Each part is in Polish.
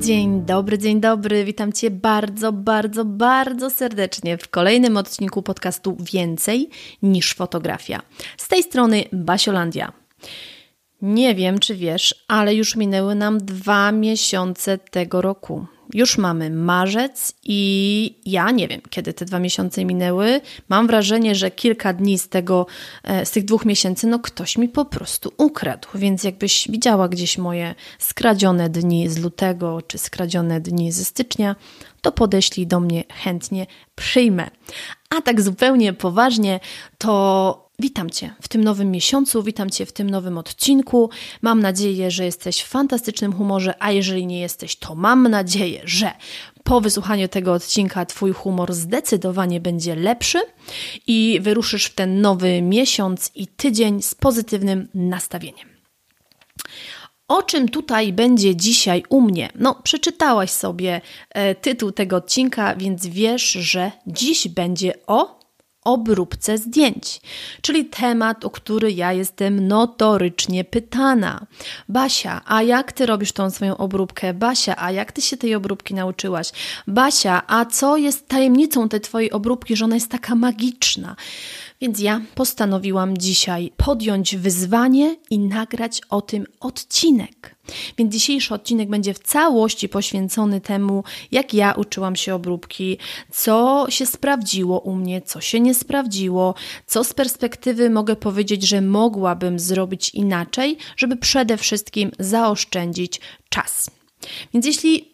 Dzień dobry, dzień dobry. Witam Cię bardzo, bardzo, bardzo serdecznie w kolejnym odcinku podcastu Więcej niż fotografia. Z tej strony Basiolandia. Nie wiem, czy wiesz, ale już minęły nam dwa miesiące tego roku. Już mamy marzec i ja nie wiem, kiedy te dwa miesiące minęły. Mam wrażenie, że kilka dni z, tego, e, z tych dwóch miesięcy, no ktoś mi po prostu ukradł. Więc jakbyś widziała gdzieś moje skradzione dni z lutego czy skradzione dni ze stycznia, to podeślij do mnie chętnie, przyjmę. A tak zupełnie poważnie, to Witam Cię w tym nowym miesiącu, witam Cię w tym nowym odcinku. Mam nadzieję, że jesteś w fantastycznym humorze, a jeżeli nie jesteś, to mam nadzieję, że po wysłuchaniu tego odcinka Twój humor zdecydowanie będzie lepszy i wyruszysz w ten nowy miesiąc i tydzień z pozytywnym nastawieniem. O czym tutaj będzie dzisiaj u mnie? No, przeczytałaś sobie e, tytuł tego odcinka, więc wiesz, że dziś będzie o obróbce zdjęć, czyli temat, o który ja jestem notorycznie pytana. Basia, a jak ty robisz tą swoją obróbkę? Basia, a jak ty się tej obróbki nauczyłaś? Basia, a co jest tajemnicą tej twojej obróbki, że ona jest taka magiczna? Więc ja postanowiłam dzisiaj podjąć wyzwanie i nagrać o tym odcinek. Więc dzisiejszy odcinek będzie w całości poświęcony temu, jak ja uczyłam się obróbki, co się sprawdziło u mnie, co się nie sprawdziło, co z perspektywy mogę powiedzieć, że mogłabym zrobić inaczej, żeby przede wszystkim zaoszczędzić czas. Więc jeśli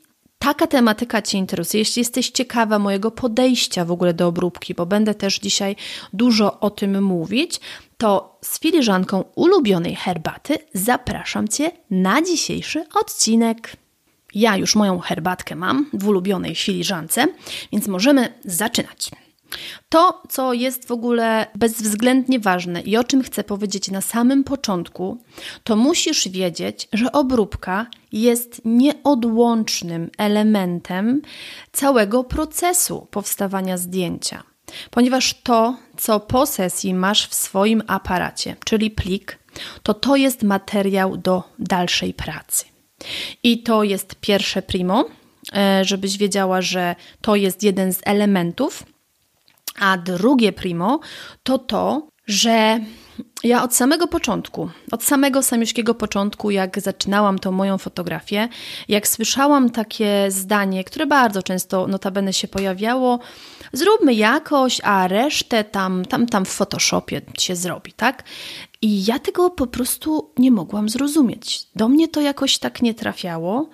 taka tematyka Cię interesuje, jeśli jesteś ciekawa mojego podejścia w ogóle do obróbki, bo będę też dzisiaj dużo o tym mówić, to z filiżanką ulubionej herbaty zapraszam Cię na dzisiejszy odcinek. Ja już moją herbatkę mam w ulubionej filiżance, więc możemy zaczynać. To, co jest w ogóle bezwzględnie ważne i o czym chcę powiedzieć na samym początku, to musisz wiedzieć, że obróbka jest nieodłącznym elementem całego procesu powstawania zdjęcia. Ponieważ to, co po sesji masz w swoim aparacie, czyli plik, to to jest materiał do dalszej pracy. I to jest pierwsze primo, e, żebyś wiedziała, że to jest jeden z elementów a drugie primo to to, że ja od samego początku, od samego samiuszkiego początku, jak zaczynałam tą moją fotografię, jak słyszałam takie zdanie, które bardzo często notabene się pojawiało, zróbmy jakoś, a resztę tam, tam, tam w Photoshopie się zrobi, tak? I ja tego po prostu nie mogłam zrozumieć. Do mnie to jakoś tak nie trafiało.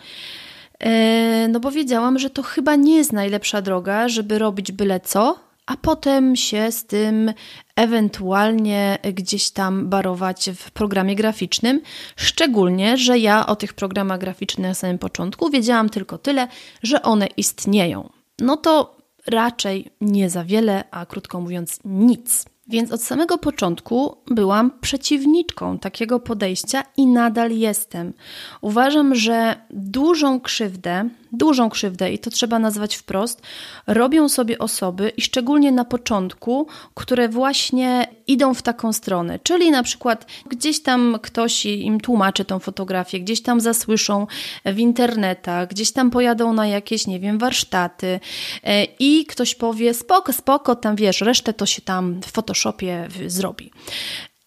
E, no bo wiedziałam, że to chyba nie jest najlepsza droga, żeby robić byle co, a potem się z tym ewentualnie gdzieś tam barować w programie graficznym. Szczególnie, że ja o tych programach graficznych na samym początku wiedziałam tylko tyle, że one istnieją. No to raczej nie za wiele, a krótko mówiąc, nic. Więc od samego początku byłam przeciwniczką takiego podejścia i nadal jestem. Uważam, że dużą krzywdę dużą krzywdę i to trzeba nazwać wprost, robią sobie osoby i szczególnie na początku, które właśnie idą w taką stronę, czyli na przykład gdzieś tam ktoś im tłumaczy tą fotografię, gdzieś tam zasłyszą w internetach, gdzieś tam pojadą na jakieś, nie wiem, warsztaty e, i ktoś powie spoko, spoko, tam wiesz, resztę to się tam w Photoshopie zrobi.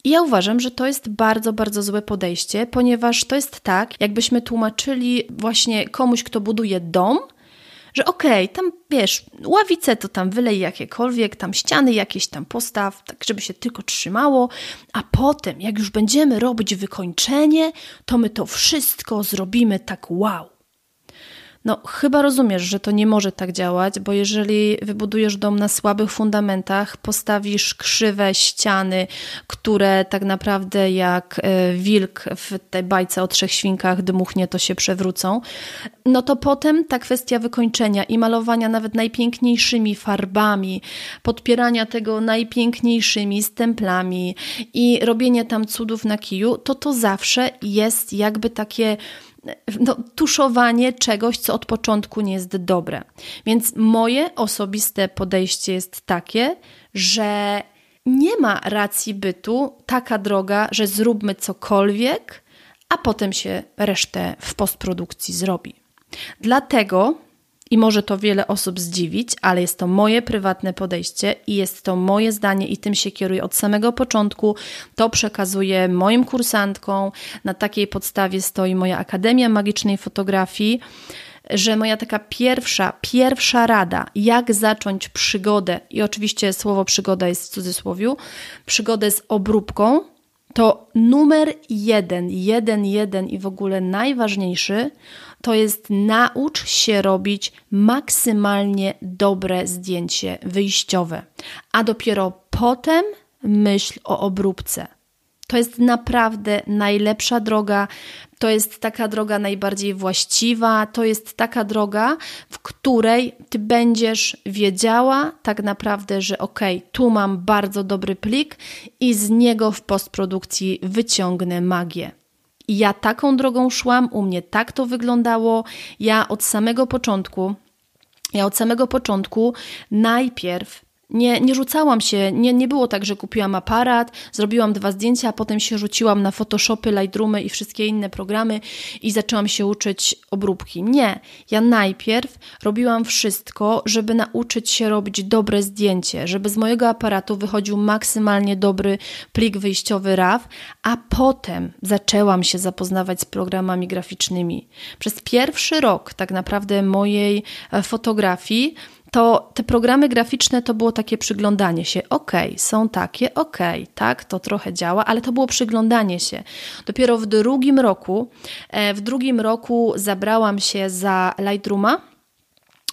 I ja uważam, że to jest bardzo, bardzo złe podejście, ponieważ to jest tak, jakbyśmy tłumaczyli właśnie komuś, kto buduje dom, że okej, okay, tam wiesz, ławice to tam wylej jakiekolwiek, tam ściany jakieś tam postaw, tak żeby się tylko trzymało, a potem, jak już będziemy robić wykończenie, to my to wszystko zrobimy tak wow. No, chyba rozumiesz, że to nie może tak działać, bo jeżeli wybudujesz dom na słabych fundamentach, postawisz krzywe ściany, które tak naprawdę jak e, wilk w tej bajce o trzech świnkach dmuchnie, to się przewrócą, no to potem ta kwestia wykończenia i malowania nawet najpiękniejszymi farbami, podpierania tego najpiękniejszymi stemplami i robienie tam cudów na kiju, to to zawsze jest jakby takie no, tuszowanie czegoś, co od początku nie jest dobre. Więc moje osobiste podejście jest takie, że nie ma racji bytu taka droga, że zróbmy cokolwiek, a potem się resztę w postprodukcji zrobi. Dlatego i może to wiele osób zdziwić, ale jest to moje prywatne podejście i jest to moje zdanie i tym się kieruję od samego początku. To przekazuję moim kursantkom. Na takiej podstawie stoi moja Akademia Magicznej Fotografii że moja taka pierwsza, pierwsza rada, jak zacząć przygodę, i oczywiście słowo przygoda jest w cudzysłowiu, przygodę z obróbką, to numer jeden, jeden, jeden i w ogóle najważniejszy to jest naucz się robić maksymalnie dobre zdjęcie wyjściowe, a dopiero potem myśl o obróbce. To jest naprawdę najlepsza droga, to jest taka droga najbardziej właściwa, to jest taka droga, w której ty będziesz wiedziała tak naprawdę, że ok, tu mam bardzo dobry plik i z niego w postprodukcji wyciągnę magię. I ja taką drogą szłam, u mnie tak to wyglądało. Ja od samego początku, ja od samego początku najpierw nie, nie rzucałam się, nie, nie było tak, że kupiłam aparat, zrobiłam dwa zdjęcia, a potem się rzuciłam na Photoshopy, Lightroomy i wszystkie inne programy i zaczęłam się uczyć obróbki. Nie, ja najpierw robiłam wszystko, żeby nauczyć się robić dobre zdjęcie, żeby z mojego aparatu wychodził maksymalnie dobry plik wyjściowy RAW, a potem zaczęłam się zapoznawać z programami graficznymi. Przez pierwszy rok tak naprawdę mojej e, fotografii to te programy graficzne to było takie przyglądanie się. Ok, są takie, ok, tak, to trochę działa, ale to było przyglądanie się. Dopiero w drugim roku, e, w drugim roku zabrałam się za Lightrooma.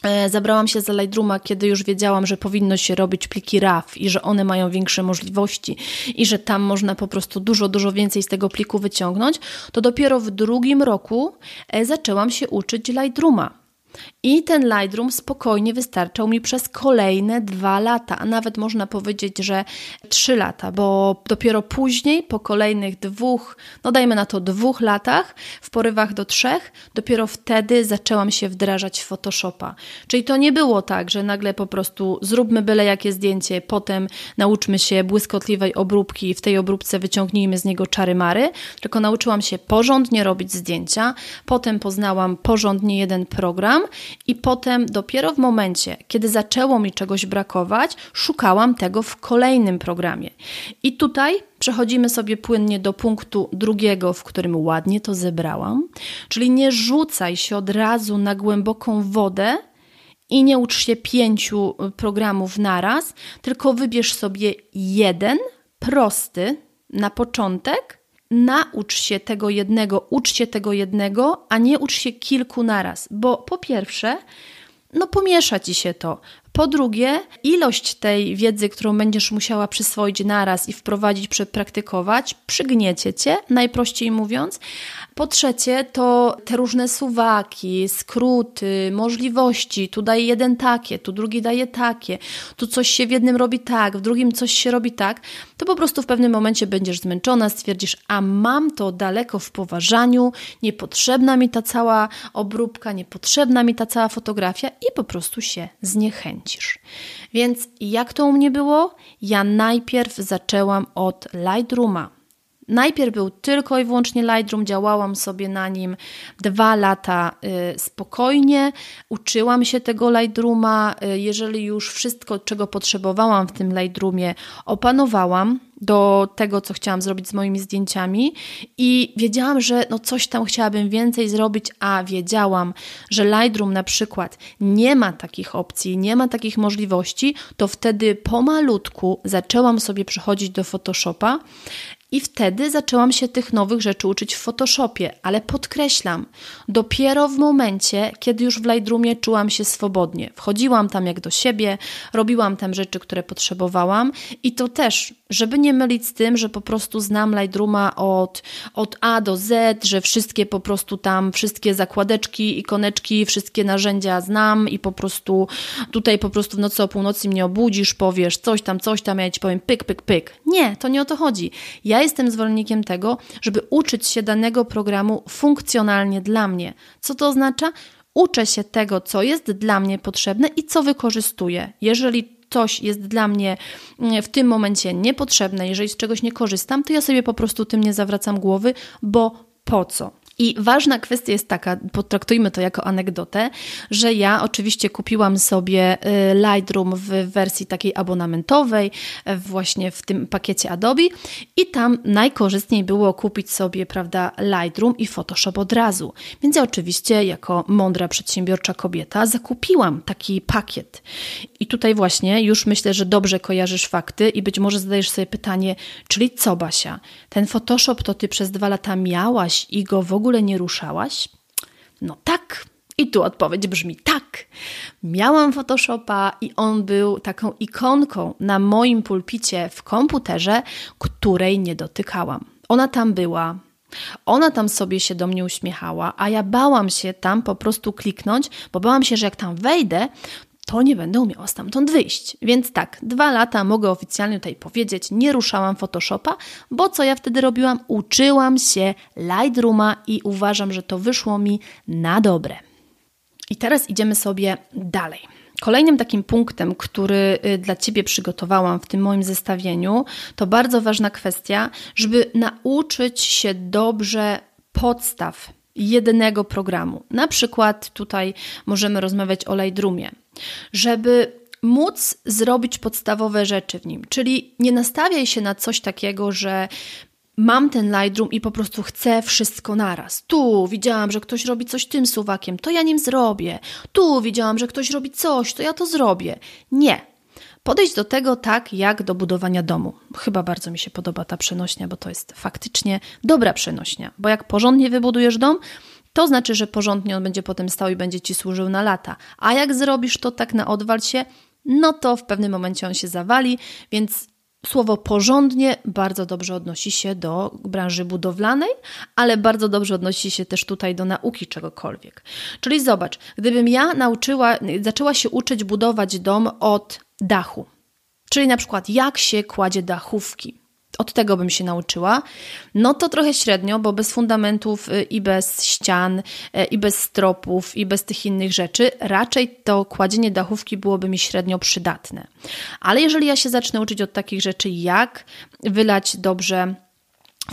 E, zabrałam się za Lightrooma, kiedy już wiedziałam, że powinno się robić pliki RAW i że one mają większe możliwości i że tam można po prostu dużo, dużo więcej z tego pliku wyciągnąć. To dopiero w drugim roku e, zaczęłam się uczyć Lightrooma. I ten Lightroom spokojnie wystarczał mi przez kolejne dwa lata, a nawet można powiedzieć, że trzy lata, bo dopiero później, po kolejnych dwóch, no dajmy na to dwóch latach, w porywach do trzech, dopiero wtedy zaczęłam się wdrażać w Photoshopa. Czyli to nie było tak, że nagle po prostu zróbmy byle jakie zdjęcie, potem nauczmy się błyskotliwej obróbki i w tej obróbce wyciągnijmy z niego czary mary, tylko nauczyłam się porządnie robić zdjęcia, potem poznałam porządnie jeden program i potem dopiero w momencie, kiedy zaczęło mi czegoś brakować, szukałam tego w kolejnym programie. I tutaj przechodzimy sobie płynnie do punktu drugiego, w którym ładnie to zebrałam, czyli nie rzucaj się od razu na głęboką wodę i nie ucz się pięciu programów naraz, tylko wybierz sobie jeden prosty na początek naucz się tego jednego, ucz się tego jednego, a nie ucz się kilku naraz, bo po pierwsze, no pomiesza ci się to. Po drugie, ilość tej wiedzy, którą będziesz musiała przyswoić naraz i wprowadzić, przepraktykować, przygniecie cię, najprościej mówiąc. Po trzecie, to te różne suwaki, skróty, możliwości. Tu daje jeden takie, tu drugi daje takie, tu coś się w jednym robi tak, w drugim coś się robi tak. To po prostu w pewnym momencie będziesz zmęczona, stwierdzisz, a mam to daleko w poważaniu, niepotrzebna mi ta cała obróbka, niepotrzebna mi ta cała fotografia i po prostu się zniechęci. Więc jak to u mnie było? Ja najpierw zaczęłam od Lightrooma. Najpierw był tylko i wyłącznie Lightroom, działałam sobie na nim dwa lata y, spokojnie, uczyłam się tego Lightrooma. Y, jeżeli już wszystko, czego potrzebowałam w tym Lightroomie, opanowałam, do tego, co chciałam zrobić z moimi zdjęciami. I wiedziałam, że no coś tam chciałabym więcej zrobić, a wiedziałam, że Lightroom na przykład nie ma takich opcji, nie ma takich możliwości, to wtedy pomalutku zaczęłam sobie przychodzić do Photoshopa i wtedy zaczęłam się tych nowych rzeczy uczyć w Photoshopie, ale podkreślam, dopiero w momencie, kiedy już w Lightroomie czułam się swobodnie. Wchodziłam tam jak do siebie, robiłam tam rzeczy, które potrzebowałam i to też, żeby nie mylić z tym, że po prostu znam Lightrooma od, od A do Z, że wszystkie po prostu tam, wszystkie zakładeczki, ikoneczki, wszystkie narzędzia znam i po prostu tutaj po prostu w nocy o północy mnie obudzisz, powiesz coś tam, coś tam, ja ci powiem pyk, pyk, pyk. Nie, to nie o to chodzi. Ja jestem zwolennikiem tego, żeby uczyć się danego programu funkcjonalnie dla mnie. Co to oznacza? Uczę się tego, co jest dla mnie potrzebne i co wykorzystuję. Jeżeli coś jest dla mnie mm, w tym momencie niepotrzebne, jeżeli z czegoś nie korzystam, to ja sobie po prostu tym nie zawracam głowy, bo po co? I ważna kwestia jest taka, potraktujmy to jako anegdotę, że ja oczywiście kupiłam sobie y, Lightroom w wersji takiej abonamentowej, właśnie w tym pakiecie Adobe i tam najkorzystniej było kupić sobie, prawda, Lightroom i Photoshop od razu. Więc ja oczywiście jako mądra przedsiębiorcza kobieta zakupiłam taki pakiet. I tutaj właśnie już myślę, że dobrze kojarzysz fakty i być może zadajesz sobie pytanie, czyli co Basia, ten Photoshop to ty przez dwa lata miałaś i go w ogóle ogóle nie ruszałaś? No tak. I tu odpowiedź brzmi tak. Miałam Photoshopa i on był taką ikonką na moim pulpicie w komputerze, której nie dotykałam. Ona tam była, ona tam sobie się do mnie uśmiechała, a ja bałam się tam po prostu kliknąć, bo bałam się, że jak tam wejdę, to nie będę umiała stamtąd wyjść. Więc tak, dwa lata mogę oficjalnie tutaj powiedzieć, nie ruszałam Photoshopa, bo co ja wtedy robiłam? Uczyłam się Lightrooma i uważam, że to wyszło mi na dobre. I teraz idziemy sobie dalej. Kolejnym takim punktem, który y, dla Ciebie przygotowałam w tym moim zestawieniu, to bardzo ważna kwestia, żeby nauczyć się dobrze podstaw jednego programu. Na przykład tutaj możemy rozmawiać o Lightroomie żeby móc zrobić podstawowe rzeczy w nim. Czyli nie nastawiaj się na coś takiego, że mam ten Lightroom i po prostu chcę wszystko naraz. Tu widziałam, że ktoś robi coś tym suwakiem, to ja nim zrobię. Tu widziałam, że ktoś robi coś, to ja to zrobię. Nie. Podejść do tego tak, jak do budowania domu. Chyba bardzo mi się podoba ta przenośnia, bo to jest faktycznie dobra przenośnia. Bo jak porządnie wybudujesz dom, to znaczy, że porządnie on będzie potem stał i będzie ci służył na lata. A jak zrobisz to tak na odwal się, no to w pewnym momencie on się zawali, więc Słowo porządnie bardzo dobrze odnosi się do branży budowlanej, ale bardzo dobrze odnosi się też tutaj do nauki czegokolwiek. Czyli zobacz, gdybym ja nauczyła, zaczęła się uczyć budować dom od dachu, czyli na przykład jak się kładzie dachówki, od tego bym się nauczyła, no to trochę średnio, bo bez fundamentów y, i bez ścian, y, i bez stropów, i bez tych innych rzeczy, raczej to kładzienie dachówki byłoby mi średnio przydatne. Ale jeżeli ja się zacznę uczyć od takich rzeczy, jak wylać dobrze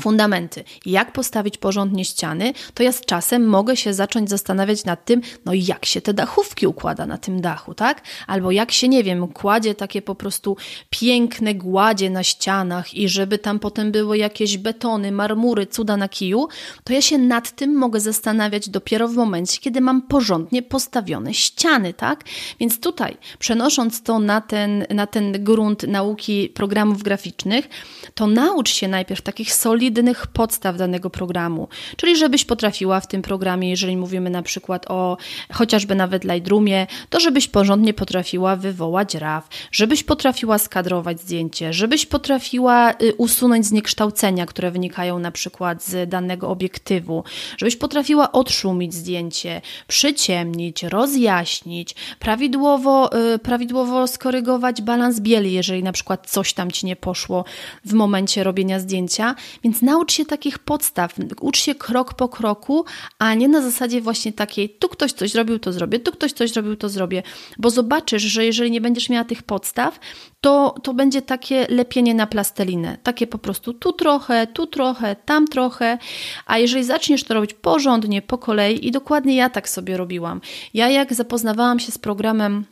fundamenty, jak postawić porządnie ściany, to ja z czasem mogę się zacząć zastanawiać nad tym, no jak się te dachówki układa na tym dachu, tak? Albo jak się, nie wiem, kładzie takie po prostu piękne gładzie na ścianach i żeby tam potem były jakieś betony, marmury, cuda na kiju, to ja się nad tym mogę zastanawiać dopiero w momencie, kiedy mam porządnie postawione ściany, tak? Więc tutaj, przenosząc to na ten, na ten grunt nauki programów graficznych, to naucz się najpierw takich solidnych solidnych podstaw danego programu. Czyli żebyś potrafiła w tym programie, jeżeli mówimy na przykład o chociażby nawet Lightroomie, to żebyś porządnie potrafiła wywołać RAW, żebyś potrafiła skadrować zdjęcie, żebyś potrafiła y, usunąć zniekształcenia, które wynikają na przykład z danego obiektywu, żebyś potrafiła odszumić zdjęcie, przyciemnić, rozjaśnić, prawidłowo, y, prawidłowo skorygować balans bieli, jeżeli na przykład coś tam ci nie poszło w momencie robienia zdjęcia. Więc naucz się takich podstaw, ucz się krok po kroku, a nie na zasadzie właśnie takiej, tu ktoś coś zrobił, to zrobię, tu ktoś coś zrobił, to zrobię, bo zobaczysz, że jeżeli nie będziesz miała tych podstaw, to, to będzie takie lepienie na plastelinę. Takie po prostu tu trochę, tu trochę, tam trochę, a jeżeli zaczniesz to robić porządnie, po kolei i dokładnie ja tak sobie robiłam. Ja jak zapoznawałam się z programem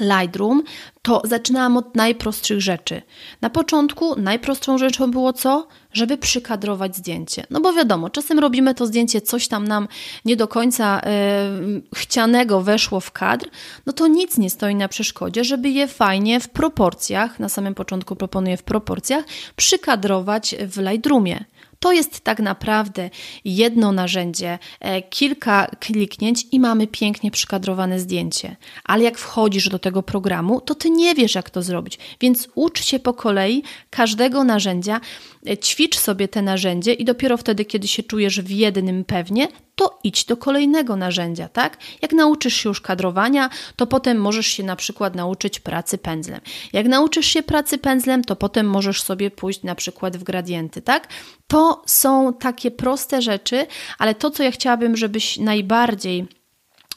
Lightroom, to zaczynałam od najprostszych rzeczy. Na początku najprostszą rzeczą było co? Żeby przykadrować zdjęcie. No bo wiadomo, czasem robimy to zdjęcie, coś tam nam nie do końca e, chcianego weszło w kadr, no to nic nie stoi na przeszkodzie, żeby je fajnie w proporcjach, na samym początku proponuję w proporcjach, przykadrować w Lightroomie. To jest tak naprawdę jedno narzędzie, e, kilka kliknięć i mamy pięknie przykadrowane zdjęcie. Ale jak wchodzisz do tego programu, to ty nie wiesz, jak to zrobić. Więc ucz się po kolei każdego narzędzia, ćwicz sobie te narzędzie i dopiero wtedy, kiedy się czujesz w jednym pewnie, to idź do kolejnego narzędzia, tak? Jak nauczysz się już kadrowania, to potem możesz się na przykład nauczyć pracy pędzlem. Jak nauczysz się pracy pędzlem, to potem możesz sobie pójść na przykład w gradienty, tak? To są takie proste rzeczy, ale to, co ja chciałabym, żebyś najbardziej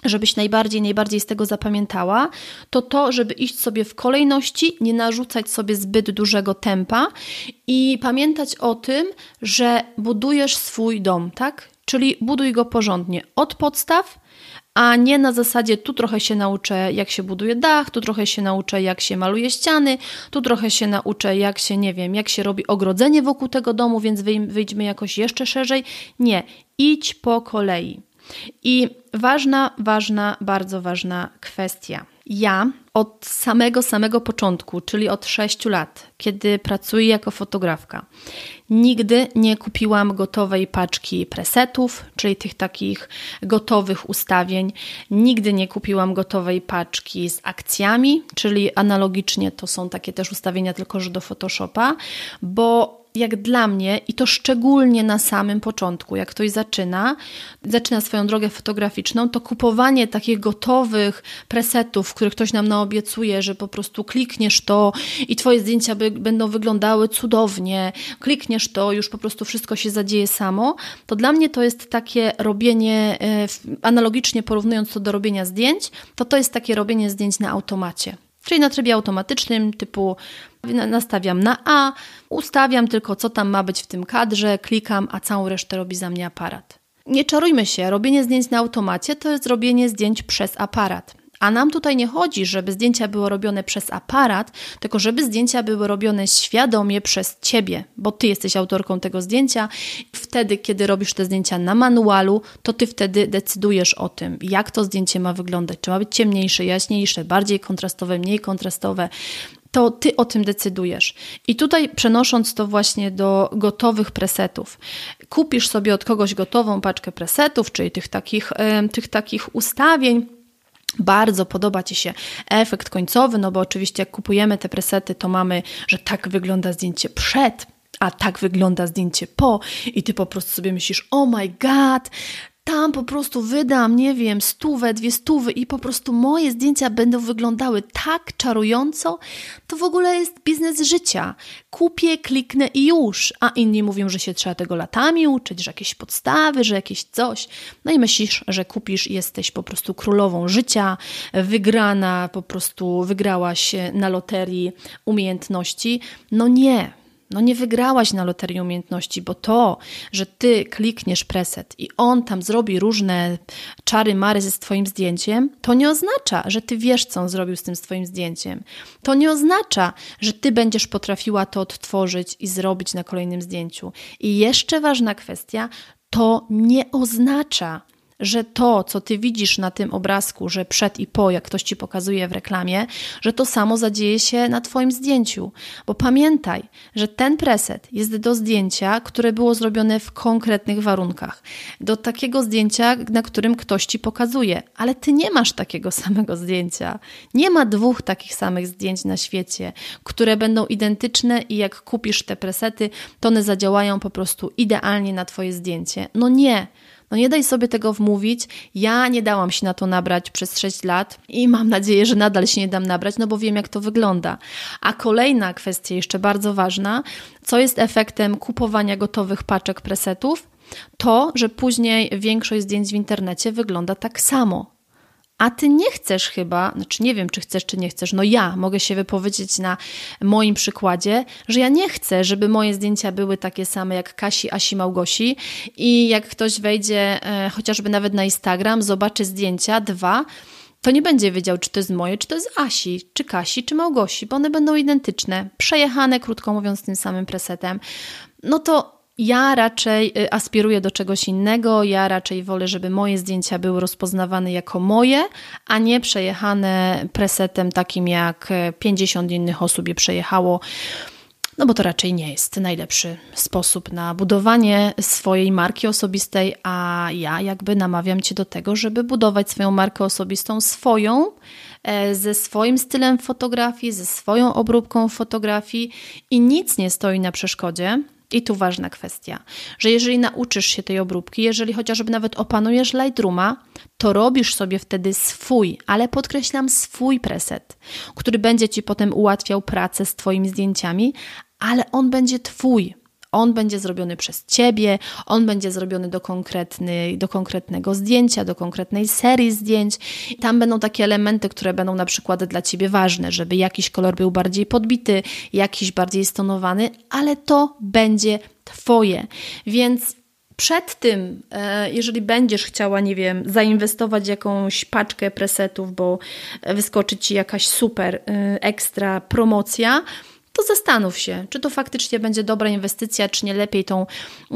żebyś najbardziej, najbardziej z tego zapamiętała, to to, żeby iść sobie w kolejności, nie narzucać sobie zbyt dużego tempa i pamiętać o tym, że budujesz swój dom, tak? Czyli buduj go porządnie od podstaw, a nie na zasadzie tu trochę się nauczę, jak się buduje dach, tu trochę się nauczę, jak się maluje ściany, tu trochę się nauczę, jak się, nie wiem, jak się robi ogrodzenie wokół tego domu, więc wyjdźmy jakoś jeszcze szerzej. Nie, idź po kolei. I ważna, ważna, bardzo ważna kwestia. Ja od samego, samego początku, czyli od 6 lat, kiedy pracuję jako fotografka, nigdy nie kupiłam gotowej paczki presetów, czyli tych takich gotowych ustawień. Nigdy nie kupiłam gotowej paczki z akcjami, czyli analogicznie to są takie też ustawienia, tylko że do Photoshopa, bo jak dla mnie, i to szczególnie na samym początku, jak ktoś zaczyna, zaczyna swoją drogę fotograficzną, to kupowanie takich gotowych presetów, których ktoś nam naobiecuje, że po prostu klikniesz to i Twoje zdjęcia by, będą wyglądały cudownie, klikniesz to, już po prostu wszystko się zadzieje samo, to dla mnie to jest takie robienie, e, analogicznie porównując to do robienia zdjęć, to to jest takie robienie zdjęć na automacie. Czyli na trybie automatycznym, typu nastawiam na A, ustawiam tylko, co tam ma być w tym kadrze, klikam, a całą resztę robi za mnie aparat. Nie czarujmy się, robienie zdjęć na automacie to jest robienie zdjęć przez aparat. A nam tutaj nie chodzi, żeby zdjęcia były robione przez aparat, tylko żeby zdjęcia były robione świadomie przez ciebie, bo ty jesteś autorką tego zdjęcia. Wtedy, kiedy robisz te zdjęcia na manualu, to ty wtedy decydujesz o tym, jak to zdjęcie ma wyglądać. Czy ma być ciemniejsze, jaśniejsze, bardziej kontrastowe, mniej kontrastowe to ty o tym decydujesz. I tutaj przenosząc to właśnie do gotowych presetów, kupisz sobie od kogoś gotową paczkę presetów, czyli tych takich, tych takich ustawień, bardzo podoba Ci się efekt końcowy, no bo oczywiście jak kupujemy te presety, to mamy, że tak wygląda zdjęcie przed, a tak wygląda zdjęcie po i ty po prostu sobie myślisz, oh my god, tam po prostu wydam, nie wiem, stówę, dwie stówy i po prostu moje zdjęcia będą wyglądały tak czarująco, to w ogóle jest biznes życia. Kupię, kliknę i już. A inni mówią, że się trzeba tego latami uczyć, że jakieś podstawy, że jakieś coś. No i myślisz, że kupisz jesteś po prostu królową życia, wygrana, po prostu wygrałaś na loterii umiejętności. No nie, no nie wygrałaś na loterii umiejętności, bo to, że ty klikniesz preset i on tam zrobi różne czary mary ze swoim zdjęciem, to nie oznacza, że ty wiesz, co on zrobił z tym swoim zdjęciem. To nie oznacza, że ty będziesz potrafiła to odtworzyć i zrobić na kolejnym zdjęciu. I jeszcze ważna kwestia, to nie oznacza, że to, co ty widzisz na tym obrazku, że przed i po, jak ktoś ci pokazuje w reklamie, że to samo zadzieje się na twoim zdjęciu. Bo pamiętaj, że ten preset jest do zdjęcia, które było zrobione w konkretnych warunkach. Do takiego zdjęcia, na którym ktoś ci pokazuje, ale ty nie masz takiego samego zdjęcia. Nie ma dwóch takich samych zdjęć na świecie, które będą identyczne i jak kupisz te presety, to one zadziałają po prostu idealnie na twoje zdjęcie. No nie. No nie daj sobie tego wmówić. Ja nie dałam się na to nabrać przez 6 lat i mam nadzieję, że nadal się nie dam nabrać, no bo wiem, jak to wygląda. A kolejna kwestia, jeszcze bardzo ważna, co jest efektem kupowania gotowych paczek presetów? To, że później większość zdjęć w internecie wygląda tak samo a ty nie chcesz chyba, znaczy nie wiem, czy chcesz, czy nie chcesz, no ja mogę się wypowiedzieć na moim przykładzie, że ja nie chcę, żeby moje zdjęcia były takie same jak Kasi, Asi, Małgosi i jak ktoś wejdzie e, chociażby nawet na Instagram, zobaczy zdjęcia, dwa, to nie będzie wiedział, czy to jest moje, czy to jest Asi, czy Kasi, czy Małgosi, bo one będą identyczne, przejechane, krótko mówiąc, tym samym presetem. No to ja raczej y, aspiruję do czegoś innego, ja raczej wolę, żeby moje zdjęcia były rozpoznawane jako moje, a nie przejechane presetem takim jak 50 innych osób je przejechało. No bo to raczej nie jest najlepszy sposób na budowanie swojej marki osobistej, a ja jakby namawiam Cię do tego, żeby budować swoją markę osobistą swoją, e, ze swoim stylem fotografii, ze swoją obróbką fotografii i nic nie stoi na przeszkodzie, i tu ważna kwestia, że jeżeli nauczysz się tej obróbki, jeżeli chociażby nawet opanujesz Lightrooma, to robisz sobie wtedy swój, ale podkreślam swój preset, który będzie ci potem ułatwiał pracę z Twoimi zdjęciami, ale on będzie Twój. On będzie zrobiony przez Ciebie, on będzie zrobiony do, konkretny, do konkretnego zdjęcia, do konkretnej serii zdjęć. Tam będą takie elementy, które będą na przykład dla Ciebie ważne, żeby jakiś kolor był bardziej podbity, jakiś bardziej stonowany, ale to będzie Twoje. Więc przed tym, e, jeżeli będziesz chciała, nie wiem, zainwestować jakąś paczkę presetów, bo wyskoczy ci jakaś super e, ekstra promocja, to zastanów się, czy to faktycznie będzie dobra inwestycja, czy nie lepiej tą,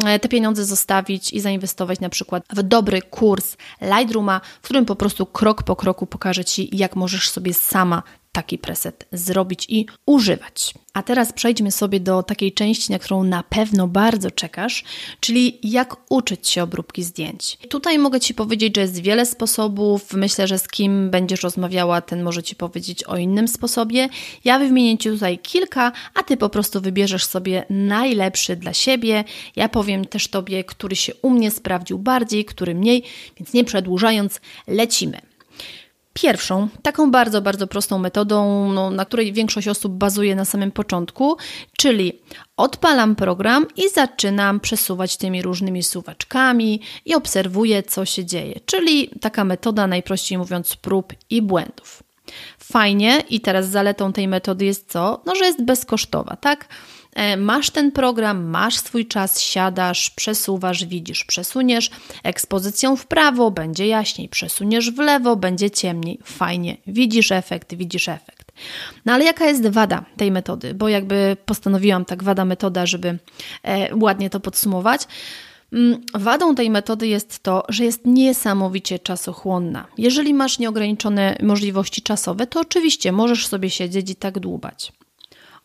e, te pieniądze zostawić i zainwestować na przykład w dobry kurs Lightrooma, w którym po prostu krok po kroku pokażę Ci, jak możesz sobie sama taki preset zrobić i używać. A teraz przejdźmy sobie do takiej części, na którą na pewno bardzo czekasz, czyli jak uczyć się obróbki zdjęć. Tutaj mogę Ci powiedzieć, że jest wiele sposobów. Myślę, że z kim będziesz rozmawiała, ten może Ci powiedzieć o innym sposobie. Ja wymienię Ci tutaj kilka, a Ty po prostu wybierzesz sobie najlepszy dla siebie. Ja powiem też Tobie, który się u mnie sprawdził bardziej, który mniej, więc nie przedłużając, lecimy. Pierwszą, taką bardzo, bardzo prostą metodą, no, na której większość osób bazuje na samym początku, czyli odpalam program i zaczynam przesuwać tymi różnymi suwaczkami i obserwuję, co się dzieje. Czyli taka metoda, najprościej mówiąc, prób i błędów. Fajnie i teraz zaletą tej metody jest co? No, że jest bezkosztowa, tak? E, masz ten program, masz swój czas, siadasz, przesuwasz, widzisz, przesuniesz ekspozycją w prawo, będzie jaśniej, przesuniesz w lewo, będzie ciemniej. Fajnie, widzisz efekt, widzisz efekt. No ale jaka jest wada tej metody? Bo jakby postanowiłam tak wada metoda, żeby e, ładnie to podsumować. Mm, wadą tej metody jest to, że jest niesamowicie czasochłonna. Jeżeli masz nieograniczone możliwości czasowe, to oczywiście możesz sobie siedzieć i tak dłubać.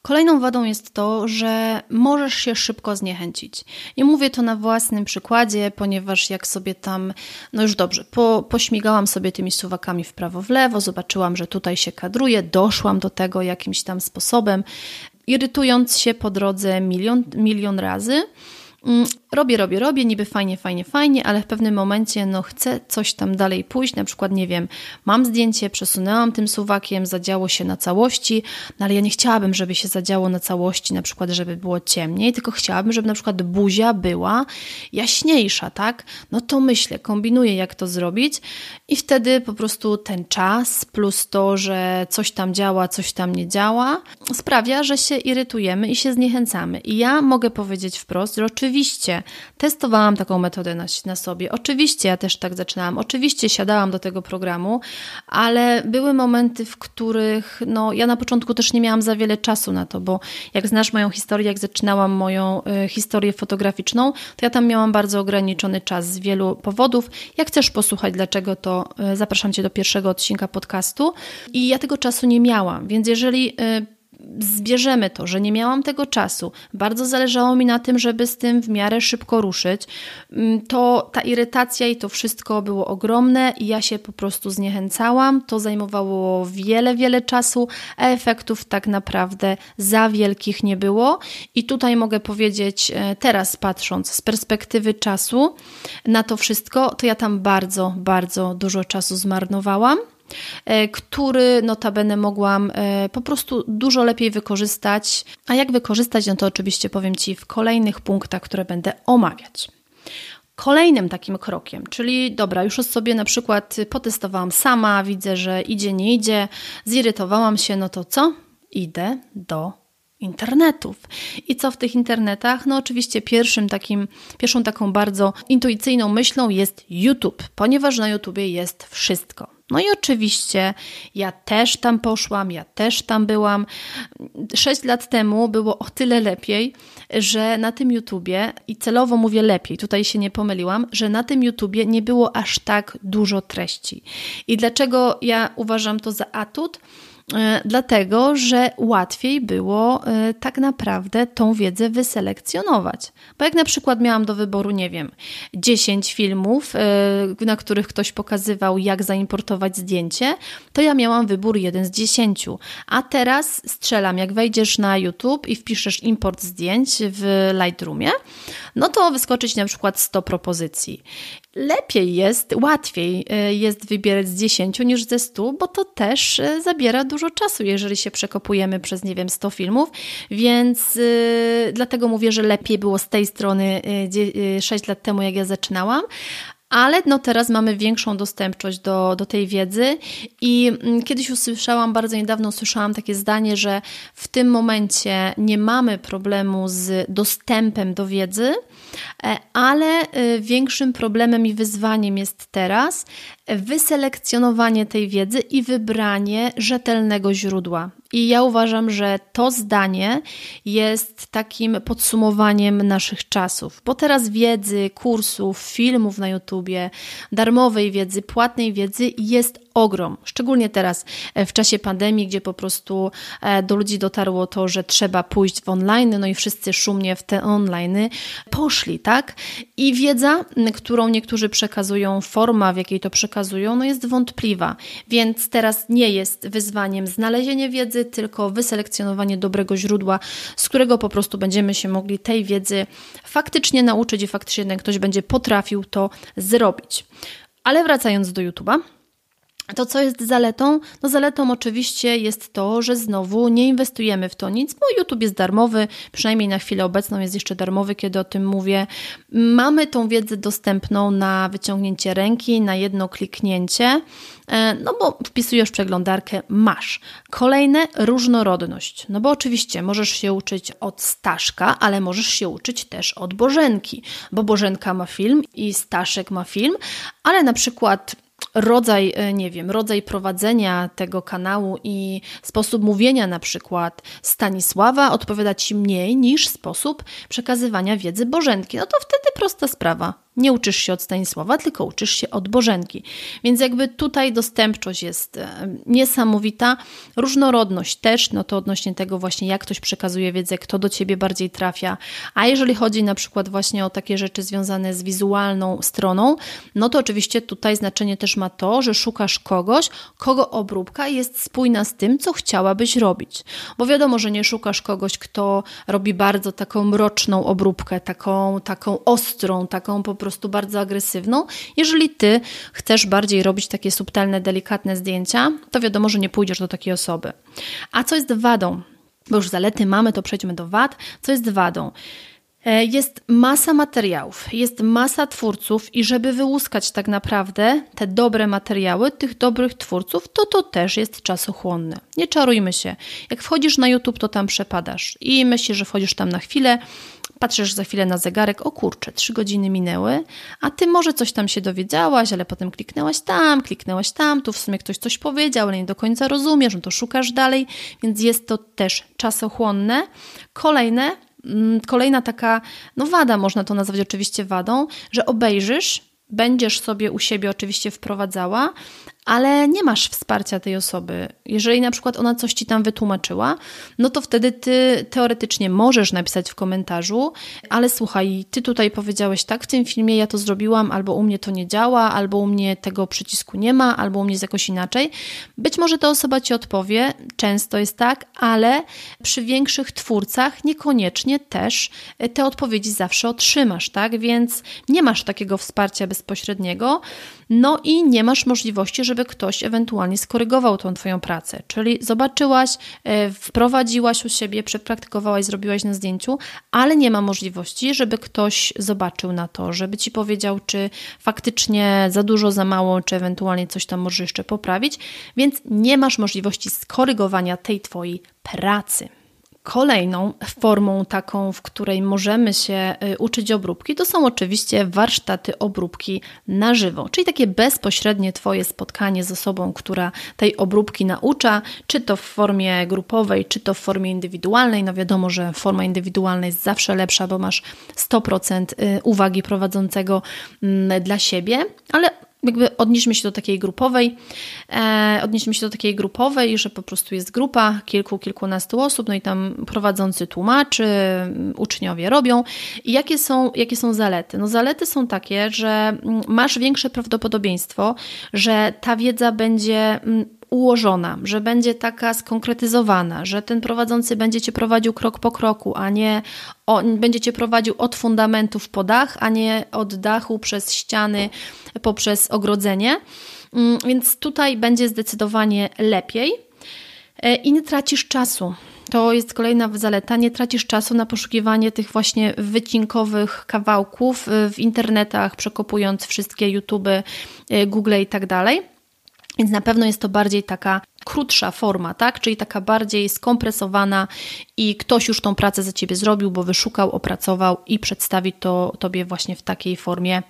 Kolejną wadą jest to, że możesz się szybko zniechęcić. I mówię to na własnym przykładzie, ponieważ jak sobie tam, no już dobrze, po, pośmigałam sobie tymi suwakami w prawo, w lewo, zobaczyłam, że tutaj się kadruje, doszłam do tego jakimś tam sposobem, irytując się po drodze milion, milion razy. Mm, robię, robię, robię, niby fajnie, fajnie, fajnie, ale w pewnym momencie no chcę coś tam dalej pójść, na przykład nie wiem, mam zdjęcie, przesunęłam tym suwakiem, zadziało się na całości, no ale ja nie chciałabym, żeby się zadziało na całości, na przykład żeby było ciemniej, tylko chciałabym, żeby na przykład buzia była jaśniejsza, tak? No to myślę, kombinuję jak to zrobić i wtedy po prostu ten czas plus to, że coś tam działa, coś tam nie działa, sprawia, że się irytujemy i się zniechęcamy. I ja mogę powiedzieć wprost, że oczywiście testowałam taką metodę na, na sobie. Oczywiście ja też tak zaczynałam. Oczywiście siadałam do tego programu, ale były momenty, w których no, ja na początku też nie miałam za wiele czasu na to, bo jak znasz moją historię, jak zaczynałam moją y, historię fotograficzną, to ja tam miałam bardzo ograniczony czas z wielu powodów. Jak chcesz posłuchać, dlaczego, to y, zapraszam Cię do pierwszego odcinka podcastu. I ja tego czasu nie miałam, więc jeżeli y, zbierzemy to, że nie miałam tego czasu, bardzo zależało mi na tym, żeby z tym w miarę szybko ruszyć, mm, to ta irytacja i to wszystko było ogromne i ja się po prostu zniechęcałam. To zajmowało wiele, wiele czasu, a efektów tak naprawdę za wielkich nie było. I tutaj mogę powiedzieć, e, teraz patrząc z perspektywy czasu na to wszystko, to ja tam bardzo, bardzo dużo czasu zmarnowałam. E, który notabene mogłam e, po prostu dużo lepiej wykorzystać. A jak wykorzystać, no to oczywiście powiem Ci w kolejnych punktach, które będę omawiać. Kolejnym takim krokiem, czyli dobra, już sobie na przykład potestowałam sama, widzę, że idzie, nie idzie, zirytowałam się, no to co? Idę do internetów. I co w tych internetach? No oczywiście pierwszym takim, pierwszą taką bardzo intuicyjną myślą jest YouTube, ponieważ na YouTubie jest wszystko. No i oczywiście ja też tam poszłam, ja też tam byłam. Sześć lat temu było o tyle lepiej, że na tym YouTubie, i celowo mówię lepiej, tutaj się nie pomyliłam, że na tym YouTubie nie było aż tak dużo treści. I dlaczego ja uważam to za atut? E, dlatego że łatwiej było e, tak naprawdę tą wiedzę wyselekcjonować. Bo jak na przykład miałam do wyboru, nie wiem, 10 filmów, e, na których ktoś pokazywał, jak zaimportować zdjęcie, to ja miałam wybór jeden z 10. A teraz strzelam, jak wejdziesz na YouTube i wpiszesz import zdjęć w Lightroomie, no to wyskoczyć na przykład 100 propozycji lepiej jest, łatwiej jest wybierać z 10 niż ze 100, bo to też zabiera dużo czasu, jeżeli się przekopujemy przez, nie wiem, 100 filmów, więc yy, dlatego mówię, że lepiej było z tej strony yy, 6 lat temu, jak ja zaczynałam, ale no teraz mamy większą dostępność do, do tej wiedzy i mm, kiedyś usłyszałam, bardzo niedawno usłyszałam takie zdanie, że w tym momencie nie mamy problemu z dostępem do wiedzy, e, ale e, większym problemem i wyzwaniem jest teraz wyselekcjonowanie tej wiedzy i wybranie rzetelnego źródła. I ja uważam, że to zdanie jest takim podsumowaniem naszych czasów, bo teraz wiedzy, kursów, filmów na YouTubie, darmowej wiedzy, płatnej wiedzy jest ogrom. Szczególnie teraz e, w czasie pandemii, gdzie po prostu e, do ludzi dotarło to, że trzeba pójść w online, no i wszyscy szumnie w te online poszli, tak? I wiedza, którą niektórzy przekazują, forma, w jakiej to przekazują, no jest wątpliwa. Więc teraz nie jest wyzwaniem znalezienie wiedzy, tylko wyselekcjonowanie dobrego źródła, z którego po prostu będziemy się mogli tej wiedzy faktycznie nauczyć i faktycznie ktoś będzie potrafił to zrobić. Ale wracając do YouTube'a, to co jest zaletą? No zaletą oczywiście jest to, że znowu nie inwestujemy w to nic, bo YouTube jest darmowy, przynajmniej na chwilę obecną jest jeszcze darmowy, kiedy o tym mówię. Mamy tą wiedzę dostępną na wyciągnięcie ręki, na jedno kliknięcie, e, no bo wpisujesz przeglądarkę, masz. Kolejne, różnorodność. No bo oczywiście możesz się uczyć od Staszka, ale możesz się uczyć też od Bożenki, bo Bożenka ma film i Staszek ma film, ale na przykład rodzaj, e, nie wiem, rodzaj prowadzenia tego kanału i sposób mówienia na przykład Stanisława odpowiada Ci mniej niż sposób przekazywania wiedzy Bożenki. No to wtedy prosta sprawa nie uczysz się od Stanisława, tylko uczysz się od Bożenki. Więc jakby tutaj dostępczość jest e, niesamowita, różnorodność też, no to odnośnie tego właśnie jak ktoś przekazuje wiedzę, kto do Ciebie bardziej trafia. A jeżeli chodzi na przykład właśnie o takie rzeczy związane z wizualną stroną, no to oczywiście tutaj znaczenie też ma to, że szukasz kogoś, kogo obróbka jest spójna z tym, co chciałabyś robić. Bo wiadomo, że nie szukasz kogoś, kto robi bardzo taką mroczną obróbkę, taką, taką ostrą, taką po prostu prostu bardzo agresywną. Jeżeli ty chcesz bardziej robić takie subtelne, delikatne zdjęcia, to wiadomo, że nie pójdziesz do takiej osoby. A co jest wadą? Bo już zalety mamy, to przejdźmy do wad. Co jest wadą? E, jest masa materiałów, jest masa twórców, i żeby wyłuskać tak naprawdę te dobre materiały tych dobrych twórców, to to też jest czasochłonne. Nie czarujmy się. Jak wchodzisz na YouTube, to tam przepadasz i myślisz, że wchodzisz tam na chwilę, Patrzysz za chwilę na zegarek, o kurczę, trzy godziny minęły, a ty może coś tam się dowiedziałaś, ale potem kliknęłaś tam, kliknęłaś tam, tu w sumie ktoś coś powiedział, ale nie do końca rozumiesz, no to szukasz dalej, więc jest to też czasochłonne. Kolejne, mm, kolejna taka, no wada, można to nazwać oczywiście wadą, że obejrzysz, będziesz sobie u siebie oczywiście wprowadzała, ale nie masz wsparcia tej osoby. Jeżeli na przykład ona coś ci tam wytłumaczyła, no to wtedy ty teoretycznie możesz napisać w komentarzu, ale słuchaj, ty tutaj powiedziałeś tak w tym filmie, ja to zrobiłam, albo u mnie to nie działa, albo u mnie tego przycisku nie ma, albo u mnie jest jakoś inaczej. Być może ta osoba ci odpowie, często jest tak, ale przy większych twórcach niekoniecznie też te odpowiedzi zawsze otrzymasz, tak? Więc nie masz takiego wsparcia bezpośredniego. No i nie masz możliwości, żeby ktoś ewentualnie skorygował tą Twoją pracę. Czyli zobaczyłaś, e, wprowadziłaś u siebie, przepraktykowałaś, zrobiłaś na zdjęciu, ale nie ma możliwości, żeby ktoś zobaczył na to, żeby Ci powiedział, czy faktycznie za dużo, za mało, czy ewentualnie coś tam może jeszcze poprawić, więc nie masz możliwości skorygowania tej Twojej pracy. Kolejną formą taką, w której możemy się y, uczyć obróbki, to są oczywiście warsztaty obróbki na żywo, czyli takie bezpośrednie Twoje spotkanie z osobą, która tej obróbki naucza, czy to w formie grupowej, czy to w formie indywidualnej. No wiadomo, że forma indywidualna jest zawsze lepsza, bo masz 100% y, uwagi prowadzącego mm, dla siebie, ale jakby odnieśmy się do takiej grupowej, e, odnieśmy się do takiej grupowej, że po prostu jest grupa kilku, kilkunastu osób, no i tam prowadzący tłumaczy, uczniowie robią. I jakie są, jakie są zalety? No zalety są takie, że masz większe prawdopodobieństwo, że ta wiedza będzie ułożona, że będzie taka skonkretyzowana, że ten prowadzący będzie cię prowadził krok po kroku, a nie on będzie cię prowadził od fundamentów po dach, a nie od dachu przez ściany poprzez ogrodzenie. Mm, więc tutaj będzie zdecydowanie lepiej e, i nie tracisz czasu. To jest kolejna zaleta. Nie tracisz czasu na poszukiwanie tych właśnie wycinkowych kawałków e, w internetach, przekopując wszystkie YouTube, Google i tak dalej więc na pewno jest to bardziej taka krótsza forma, tak? Czyli taka bardziej skompresowana i ktoś już tą pracę za ciebie zrobił, bo wyszukał, opracował i przedstawi to tobie właśnie w takiej formie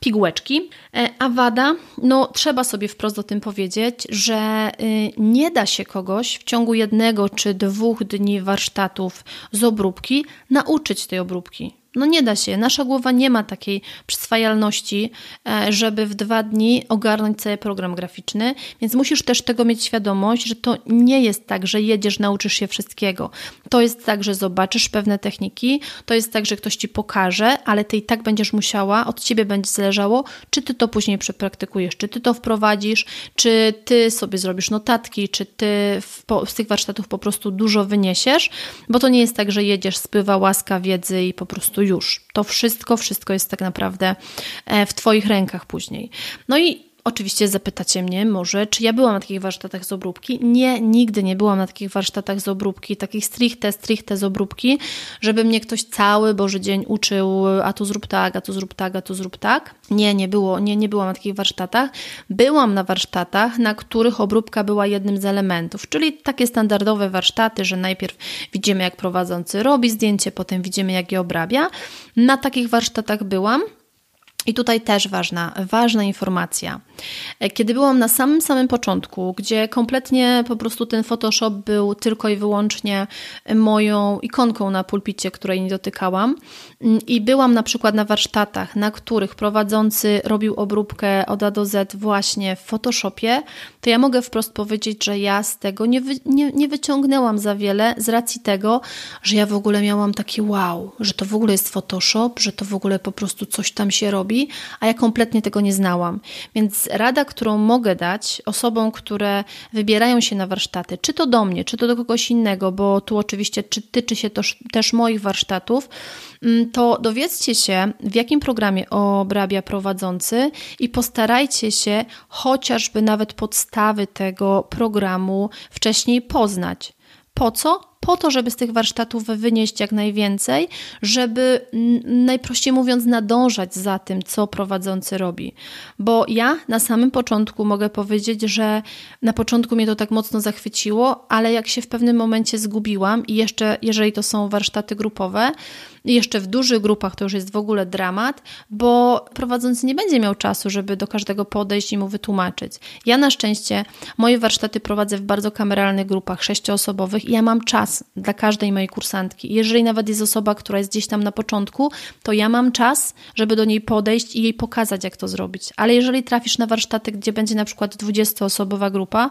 pigułeczki. E, a wada, no trzeba sobie wprost o tym powiedzieć, że y, nie da się kogoś w ciągu jednego czy dwóch dni warsztatów z obróbki nauczyć tej obróbki. No nie da się. Nasza głowa nie ma takiej przyswajalności, e, żeby w dwa dni ogarnąć cały program graficzny, więc musisz też tego mieć świadomość, że to nie jest tak, że jedziesz, nauczysz się wszystkiego. To jest tak, że zobaczysz pewne techniki, to jest tak, że ktoś ci pokaże, ale ty i tak będziesz musiała, od ciebie będzie zależało, czy ty to później przepraktykujesz, czy ty to wprowadzisz, czy ty sobie zrobisz notatki, czy ty po, z tych warsztatów po prostu dużo wyniesiesz, bo to nie jest tak, że jedziesz, spływa łaska wiedzy i po prostu już. To wszystko, wszystko jest tak naprawdę e, w Twoich rękach później. No i Oczywiście zapytacie mnie może, czy ja byłam na takich warsztatach z obróbki. Nie, nigdy nie byłam na takich warsztatach z obróbki, takich stricte, stricte z obróbki, żeby mnie ktoś cały Boży dzień uczył, a tu zrób tak, a tu zrób tak, a tu zrób tak. Nie, nie było, nie, nie byłam na takich warsztatach. Byłam na warsztatach, na których obróbka była jednym z elementów, czyli takie standardowe warsztaty, że najpierw widzimy, jak prowadzący robi zdjęcie, potem widzimy, jak je obrabia. Na takich warsztatach byłam. I tutaj też ważna, ważna informacja. E, kiedy byłam na samym samym początku, gdzie kompletnie po prostu ten Photoshop był tylko i wyłącznie moją ikonką na pulpicie, której nie dotykałam, mm, i byłam na przykład na warsztatach, na których prowadzący robił obróbkę od A do Z właśnie w Photoshopie, to ja mogę wprost powiedzieć, że ja z tego nie, wy, nie, nie wyciągnęłam za wiele z racji tego, że ja w ogóle miałam taki wow, że to w ogóle jest Photoshop, że to w ogóle po prostu coś tam się robi, a ja kompletnie tego nie znałam. Więc rada, którą mogę dać osobom, które wybierają się na warsztaty, czy to do mnie, czy to do kogoś innego, bo tu oczywiście czy tyczy się to też moich warsztatów, mm, to dowiedzcie się, w jakim programie obrabia prowadzący i postarajcie się chociażby nawet podstawy tego programu wcześniej poznać. Po co? Po to, żeby z tych warsztatów wynieść jak najwięcej, żeby najprościej mówiąc nadążać za tym, co prowadzący robi. Bo ja na samym początku mogę powiedzieć, że na początku mnie to tak mocno zachwyciło, ale jak się w pewnym momencie zgubiłam i jeszcze jeżeli to są warsztaty grupowe, jeszcze w dużych grupach to już jest w ogóle dramat, bo prowadzący nie będzie miał czasu, żeby do każdego podejść i mu wytłumaczyć. Ja na szczęście moje warsztaty prowadzę w bardzo kameralnych grupach sześcioosobowych i ja mam czas dla każdej mojej kursantki. Jeżeli nawet jest osoba, która jest gdzieś tam na początku, to ja mam czas, żeby do niej podejść i jej pokazać, jak to zrobić. Ale jeżeli trafisz na warsztaty, gdzie będzie na przykład 20-osobowa grupa,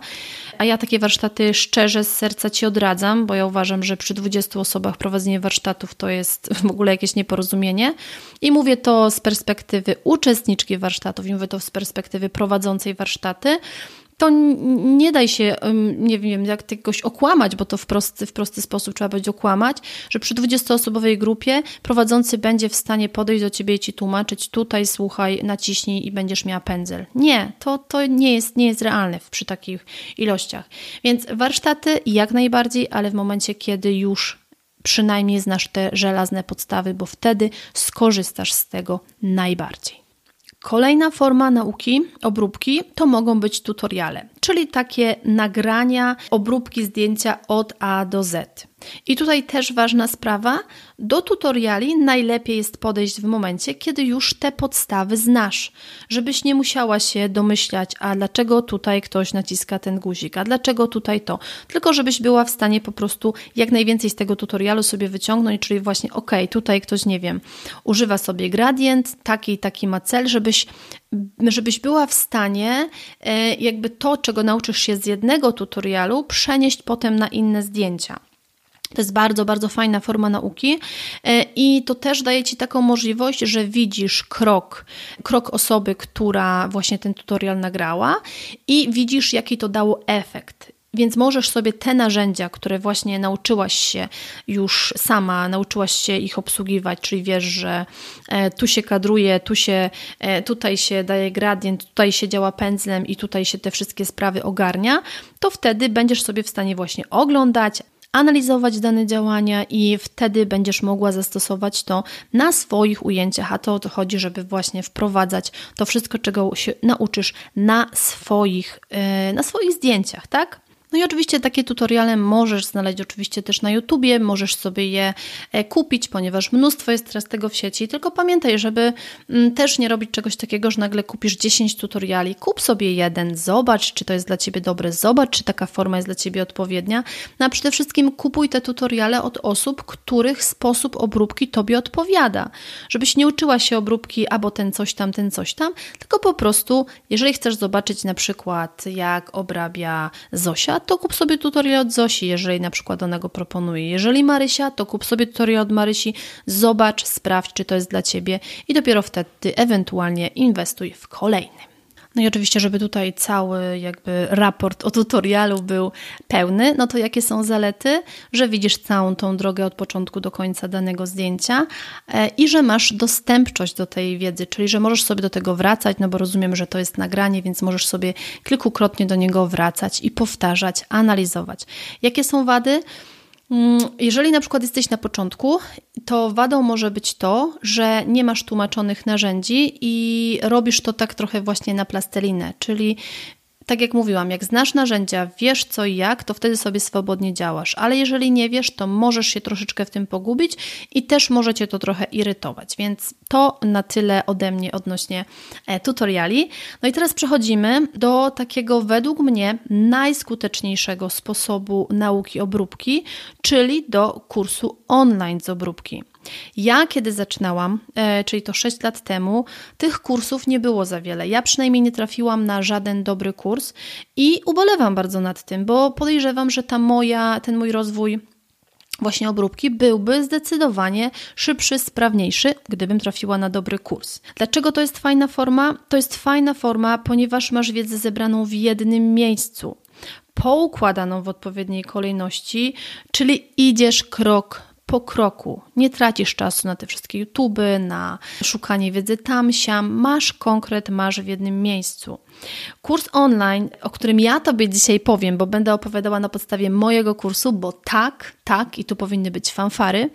a ja takie warsztaty szczerze z serca Ci odradzam, bo ja uważam, że przy 20 osobach prowadzenie warsztatów to jest w ogóle jakieś nieporozumienie. I mówię to z perspektywy uczestniczki warsztatów, i mówię to z perspektywy prowadzącej warsztaty to nie daj się, nie wiem, jak jakoś okłamać, bo to w prosty, w prosty sposób trzeba będzie okłamać, że przy 20-osobowej grupie prowadzący będzie w stanie podejść do ciebie i ci tłumaczyć, tutaj słuchaj, naciśnij i będziesz miała pędzel. Nie, to, to nie, jest, nie jest realne przy takich ilościach. Więc warsztaty jak najbardziej, ale w momencie, kiedy już przynajmniej znasz te żelazne podstawy, bo wtedy skorzystasz z tego najbardziej. Kolejna forma nauki, obróbki, to mogą być tutoriale, czyli takie nagrania, obróbki zdjęcia od A do Z. I tutaj też ważna sprawa, do tutoriali najlepiej jest podejść w momencie, kiedy już te podstawy znasz, żebyś nie musiała się domyślać, a dlaczego tutaj ktoś naciska ten guzik, a dlaczego tutaj to, tylko żebyś była w stanie po prostu jak najwięcej z tego tutorialu sobie wyciągnąć, czyli właśnie ok, tutaj ktoś, nie wiem, używa sobie gradient, taki i taki ma cel, żebyś żebyś była w stanie e, jakby to, czego nauczysz się z jednego tutorialu, przenieść potem na inne zdjęcia. To jest bardzo, bardzo fajna forma nauki e, i to też daje Ci taką możliwość, że widzisz krok, krok osoby, która właśnie ten tutorial nagrała i widzisz, jaki to dało efekt. Więc możesz sobie te narzędzia, które właśnie nauczyłaś się już sama, nauczyłaś się ich obsługiwać, czyli wiesz, że e, tu się kadruje, tu się, e, tutaj się daje gradient, tutaj się działa pędzlem i tutaj się te wszystkie sprawy ogarnia, to wtedy będziesz sobie w stanie właśnie oglądać, analizować dane działania i wtedy będziesz mogła zastosować to na swoich ujęciach, a to o to chodzi, żeby właśnie wprowadzać to wszystko, czego się nauczysz na swoich, e, na swoich zdjęciach, tak? No i oczywiście takie tutoriale możesz znaleźć oczywiście też na YouTubie, możesz sobie je e, kupić, ponieważ mnóstwo jest teraz tego w sieci, tylko pamiętaj, żeby mm, też nie robić czegoś takiego, że nagle kupisz 10 tutoriali, kup sobie jeden, zobacz, czy to jest dla Ciebie dobre, zobacz, czy taka forma jest dla Ciebie odpowiednia, no a przede wszystkim kupuj te tutoriale od osób, których sposób obróbki Tobie odpowiada, żebyś nie uczyła się obróbki albo ten coś tam, ten coś tam, tylko po prostu, jeżeli chcesz zobaczyć na przykład, jak obrabia Zosia, to kup sobie tutorial od Zosi, jeżeli na przykład ona go proponuje. Jeżeli Marysia, to kup sobie tutorial od Marysi, zobacz, sprawdź, czy to jest dla Ciebie i dopiero wtedy ewentualnie inwestuj w kolejny. No i oczywiście, żeby tutaj cały jakby raport o tutorialu był pełny, no to jakie są zalety? Że widzisz całą tą drogę od początku do końca danego zdjęcia e, i że masz dostępność do tej wiedzy, czyli że możesz sobie do tego wracać, no bo rozumiem, że to jest nagranie, więc możesz sobie kilkukrotnie do niego wracać i powtarzać, analizować. Jakie są wady? Mm, jeżeli na przykład jesteś na początku, to wadą może być to, że nie masz tłumaczonych narzędzi i robisz to tak trochę właśnie na plastelinę, czyli tak jak mówiłam, jak znasz narzędzia, wiesz co i jak, to wtedy sobie swobodnie działasz. Ale jeżeli nie wiesz, to możesz się troszeczkę w tym pogubić i też może cię to trochę irytować. Więc to na tyle ode mnie odnośnie e, tutoriali. No i teraz przechodzimy do takiego według mnie najskuteczniejszego sposobu nauki obróbki, czyli do kursu online z obróbki. Ja, kiedy zaczynałam, e, czyli to 6 lat temu, tych kursów nie było za wiele. Ja przynajmniej nie trafiłam na żaden dobry kurs i ubolewam bardzo nad tym, bo podejrzewam, że ta moja, ten mój rozwój właśnie obróbki byłby zdecydowanie szybszy, sprawniejszy, gdybym trafiła na dobry kurs. Dlaczego to jest fajna forma? To jest fajna forma, ponieważ masz wiedzę zebraną w jednym miejscu, poukładaną w odpowiedniej kolejności, czyli idziesz krok po kroku. Nie tracisz czasu na te wszystkie YouTube, na szukanie wiedzy tam, siam. Masz konkret, masz w jednym miejscu. Kurs online, o którym ja Tobie dzisiaj powiem, bo będę opowiadała na podstawie mojego kursu, bo tak, tak, i tu powinny być fanfary.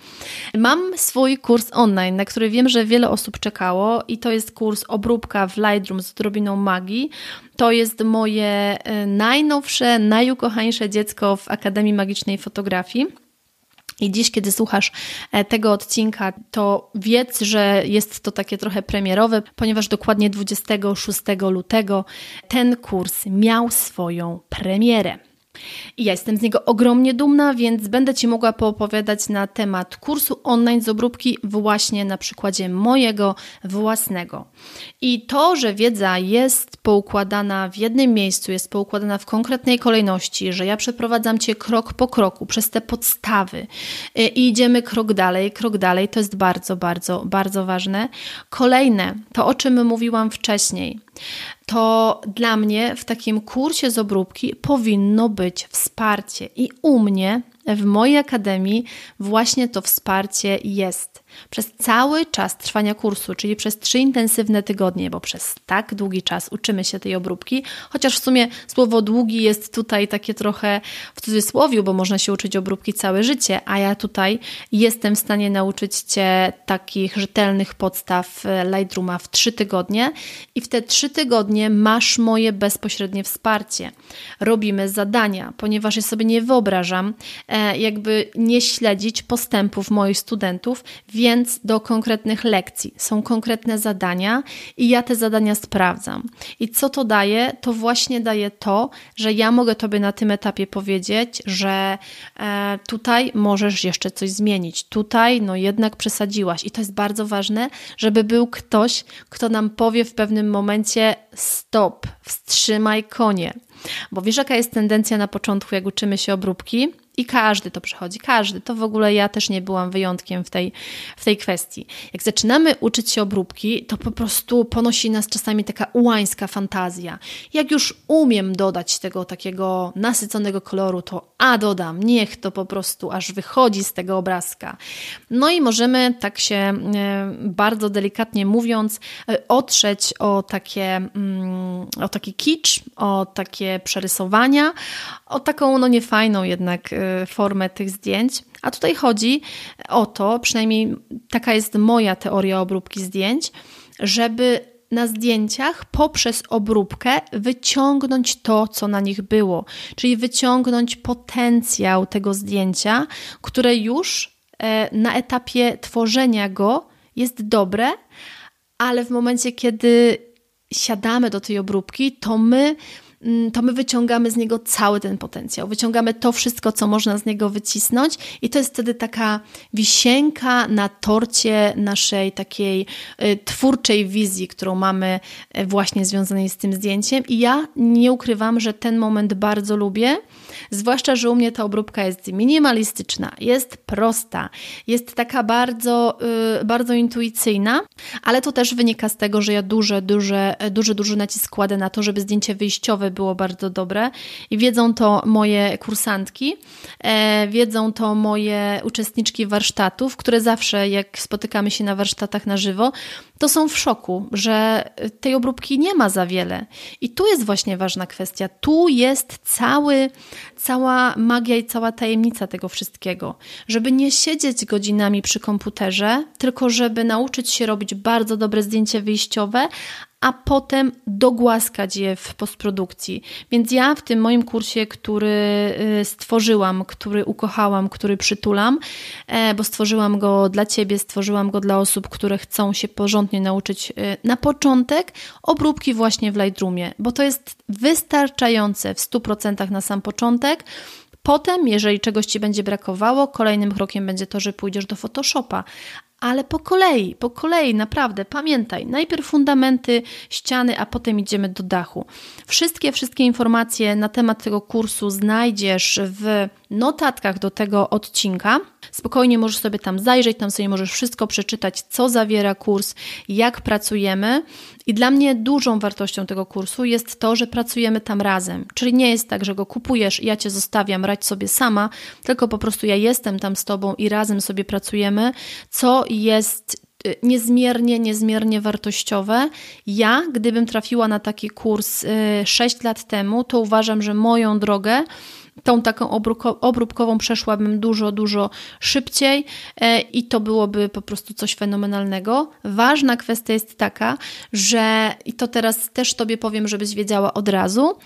Mam swój kurs online, na który wiem, że wiele osób czekało, i to jest kurs obróbka w Lightroom z odrobiną magii. To jest moje e, najnowsze, najukochańsze dziecko w Akademii Magicznej Fotografii. I dziś, kiedy słuchasz e, tego odcinka, to wiedz, że jest to takie trochę premierowe, ponieważ dokładnie 26 lutego ten kurs miał swoją premierę. I ja jestem z niego ogromnie dumna, więc będę Ci mogła poopowiadać na temat kursu online z obróbki właśnie na przykładzie mojego własnego. I to, że wiedza jest poukładana w jednym miejscu, jest poukładana w konkretnej kolejności, że ja przeprowadzam Cię krok po kroku przez te podstawy y, i idziemy krok dalej, krok dalej, to jest bardzo, bardzo, bardzo ważne. Kolejne, to o czym mówiłam wcześniej, to dla mnie w takim kursie z obróbki powinno być wsparcie. I u mnie w mojej akademii właśnie to wsparcie jest. Przez cały czas trwania kursu, czyli przez trzy intensywne tygodnie, bo przez tak długi czas uczymy się tej obróbki, chociaż w sumie słowo długi jest tutaj takie trochę w cudzysłowie, bo można się uczyć obróbki całe życie, a ja tutaj jestem w stanie nauczyć Cię takich rzetelnych podstaw Lightrooma w trzy tygodnie. I w te trzy tygodnie masz moje bezpośrednie wsparcie. Robimy zadania, ponieważ ja sobie nie wyobrażam, e, jakby nie śledzić postępów moich studentów, więc do konkretnych lekcji są konkretne zadania i ja te zadania sprawdzam. I co to daje? To właśnie daje to, że ja mogę Tobie na tym etapie powiedzieć, że e, tutaj możesz jeszcze coś zmienić, tutaj no jednak przesadziłaś. I to jest bardzo ważne, żeby był ktoś, kto nam powie w pewnym momencie stop, wstrzymaj konie. Bo wiesz, jaka jest tendencja na początku, jak uczymy się obróbki? I każdy to przechodzi, każdy. To w ogóle ja też nie byłam wyjątkiem w tej, w tej kwestii. Jak zaczynamy uczyć się obróbki, to po prostu ponosi nas czasami taka ułańska fantazja. Jak już umiem dodać tego takiego nasyconego koloru, to a dodam, niech to po prostu aż wychodzi z tego obrazka. No i możemy tak się e, bardzo delikatnie mówiąc e, otrzeć o takie, mm, o taki kicz, o takie przerysowania, o taką no niefajną jednak e, formę tych zdjęć. A tutaj chodzi o to, przynajmniej taka jest moja teoria obróbki zdjęć, żeby na zdjęciach poprzez obróbkę wyciągnąć to, co na nich było, czyli wyciągnąć potencjał tego zdjęcia, które już e, na etapie tworzenia go jest dobre, ale w momencie, kiedy siadamy do tej obróbki, to my to my wyciągamy z niego cały ten potencjał. Wyciągamy to wszystko, co można z niego wycisnąć, i to jest wtedy taka wisienka na torcie naszej takiej y, twórczej wizji, którą mamy y, właśnie związanej z tym zdjęciem. I ja nie ukrywam, że ten moment bardzo lubię, zwłaszcza, że u mnie ta obróbka jest minimalistyczna, jest prosta, jest taka bardzo, y, bardzo intuicyjna, ale to też wynika z tego, że ja duże, duże, duży, duży nacisk kładę na to, żeby zdjęcie wyjściowe było bardzo dobre i wiedzą to moje kursantki, e, wiedzą to moje uczestniczki warsztatów, które zawsze jak spotykamy się na warsztatach na żywo, to są w szoku, że tej obróbki nie ma za wiele. I tu jest właśnie ważna kwestia. Tu jest cały, cała magia i cała tajemnica tego wszystkiego. Żeby nie siedzieć godzinami przy komputerze, tylko żeby nauczyć się robić bardzo dobre zdjęcie wyjściowe, a potem dogłaskać je w postprodukcji. Więc ja w tym moim kursie, który y, stworzyłam, który ukochałam, który przytulam, e, bo stworzyłam go dla Ciebie, stworzyłam go dla osób, które chcą się porządnie nauczyć y, na początek obróbki właśnie w Lightroomie, bo to jest wystarczające w 100% na sam początek. Potem, jeżeli czegoś Ci będzie brakowało, kolejnym krokiem będzie to, że pójdziesz do Photoshopa, ale po kolei, po kolei, naprawdę, pamiętaj, najpierw fundamenty, ściany, a potem idziemy do dachu. Wszystkie, wszystkie informacje na temat tego kursu znajdziesz w notatkach do tego odcinka. Spokojnie możesz sobie tam zajrzeć, tam sobie możesz wszystko przeczytać, co zawiera kurs, jak pracujemy. I dla mnie dużą wartością tego kursu jest to, że pracujemy tam razem. Czyli nie jest tak, że go kupujesz ja cię zostawiam, radź sobie sama, tylko po prostu ja jestem tam z tobą i razem sobie pracujemy, co jest y, niezmiernie, niezmiernie wartościowe. Ja, gdybym trafiła na taki kurs 6 y, lat temu, to uważam, że moją drogę tą taką obróbkową przeszłabym dużo, dużo szybciej e, i to byłoby po prostu coś fenomenalnego. Ważna kwestia jest taka, że i to teraz też Tobie powiem, żebyś wiedziała od razu,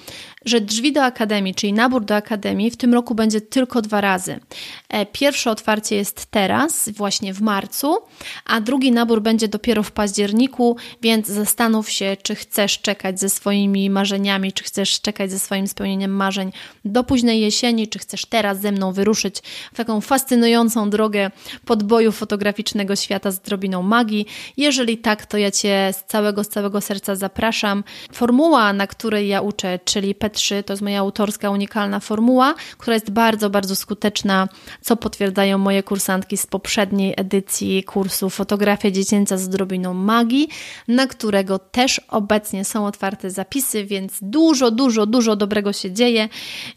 że drzwi do Akademii, czyli nabór do Akademii w tym roku będzie tylko dwa razy. E, pierwsze otwarcie jest teraz, właśnie w marcu, a drugi nabór będzie dopiero w październiku, więc zastanów się, czy chcesz czekać ze swoimi marzeniami, czy chcesz czekać ze swoim spełnieniem marzeń do późnej jesieni, czy chcesz teraz ze mną wyruszyć w taką fascynującą drogę podboju fotograficznego świata z drobiną magii. Jeżeli tak, to ja Cię z całego, z całego serca zapraszam. Formuła, na której ja uczę, czyli P3, to jest moja autorska, unikalna formuła, która jest bardzo, bardzo skuteczna, co potwierdzają moje kursantki z poprzedniej edycji kursu Fotografia dziecięca z drobiną magii, na którego też obecnie są otwarte zapisy, więc dużo, dużo, dużo dobrego się dzieje.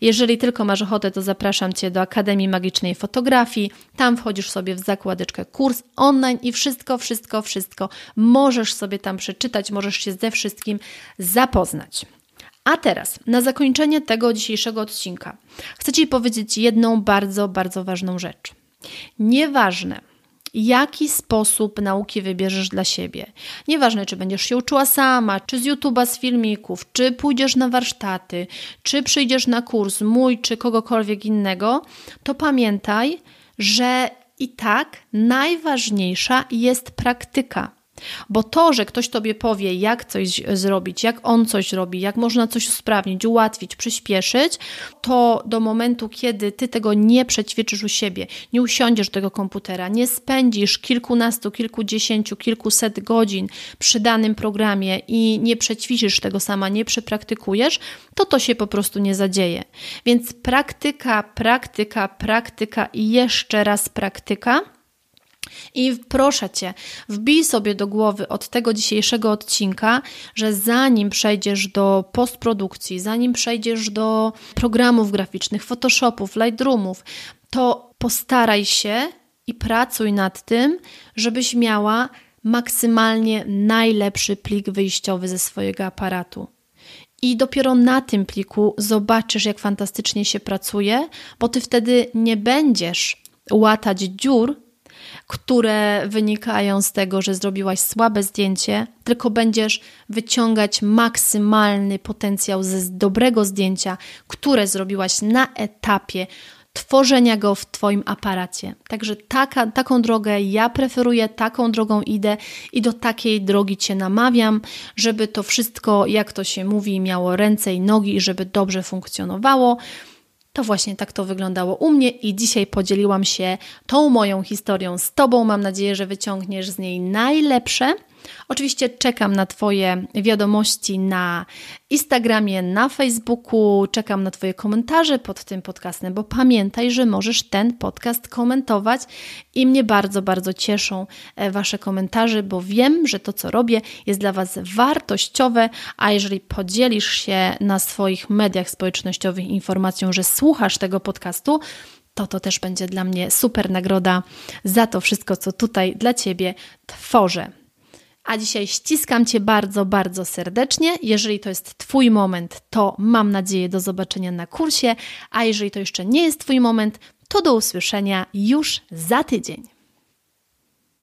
Jeżeli tylko masz ochotę, to zapraszam Cię do Akademii Magicznej Fotografii. Tam wchodzisz sobie w zakładeczkę kurs online i wszystko, wszystko, wszystko możesz sobie tam przeczytać, możesz się ze wszystkim zapoznać. A teraz, na zakończenie tego dzisiejszego odcinka, chcę Ci powiedzieć jedną bardzo, bardzo ważną rzecz. Nieważne, jaki sposób nauki wybierzesz dla siebie. Nieważne, czy będziesz się uczyła sama, czy z YouTube'a, z filmików, czy pójdziesz na warsztaty, czy przyjdziesz na kurs mój, czy kogokolwiek innego, to pamiętaj, że i tak najważniejsza jest praktyka. Bo to, że ktoś tobie powie, jak coś zrobić, jak on coś robi, jak można coś usprawnić, ułatwić, przyspieszyć, to do momentu, kiedy ty tego nie przećwiczysz u siebie, nie usiądziesz do tego komputera, nie spędzisz kilkunastu, kilkudziesięciu, kilkuset godzin przy danym programie i nie przećwiczysz tego sama, nie przepraktykujesz, to to się po prostu nie zadzieje. Więc praktyka, praktyka, praktyka i jeszcze raz praktyka i proszę Cię, wbij sobie do głowy od tego dzisiejszego odcinka, że zanim przejdziesz do postprodukcji, zanim przejdziesz do programów graficznych, Photoshopów, Lightroomów, to postaraj się i pracuj nad tym, żebyś miała maksymalnie najlepszy plik wyjściowy ze swojego aparatu. I dopiero na tym pliku zobaczysz, jak fantastycznie się pracuje, bo ty wtedy nie będziesz łatać dziur które wynikają z tego, że zrobiłaś słabe zdjęcie, tylko będziesz wyciągać maksymalny potencjał ze dobrego zdjęcia, które zrobiłaś na etapie tworzenia go w Twoim aparacie. Także taka, taką drogę ja preferuję, taką drogą idę i do takiej drogi Cię namawiam, żeby to wszystko, jak to się mówi, miało ręce i nogi i żeby dobrze funkcjonowało. To właśnie tak to wyglądało u mnie i dzisiaj podzieliłam się tą moją historią z Tobą. Mam nadzieję, że wyciągniesz z niej najlepsze. Oczywiście czekam na Twoje wiadomości na Instagramie, na Facebooku, czekam na Twoje komentarze pod tym podcastem, bo pamiętaj, że możesz ten podcast komentować i mnie bardzo, bardzo cieszą e, Wasze komentarze, bo wiem, że to, co robię, jest dla Was wartościowe, a jeżeli podzielisz się na swoich mediach społecznościowych informacją, że słuchasz tego podcastu, to to też będzie dla mnie super nagroda za to wszystko, co tutaj dla Ciebie tworzę. A dzisiaj ściskam Cię bardzo, bardzo serdecznie. Jeżeli to jest Twój moment, to mam nadzieję do zobaczenia na kursie, a jeżeli to jeszcze nie jest Twój moment, to do usłyszenia już za tydzień.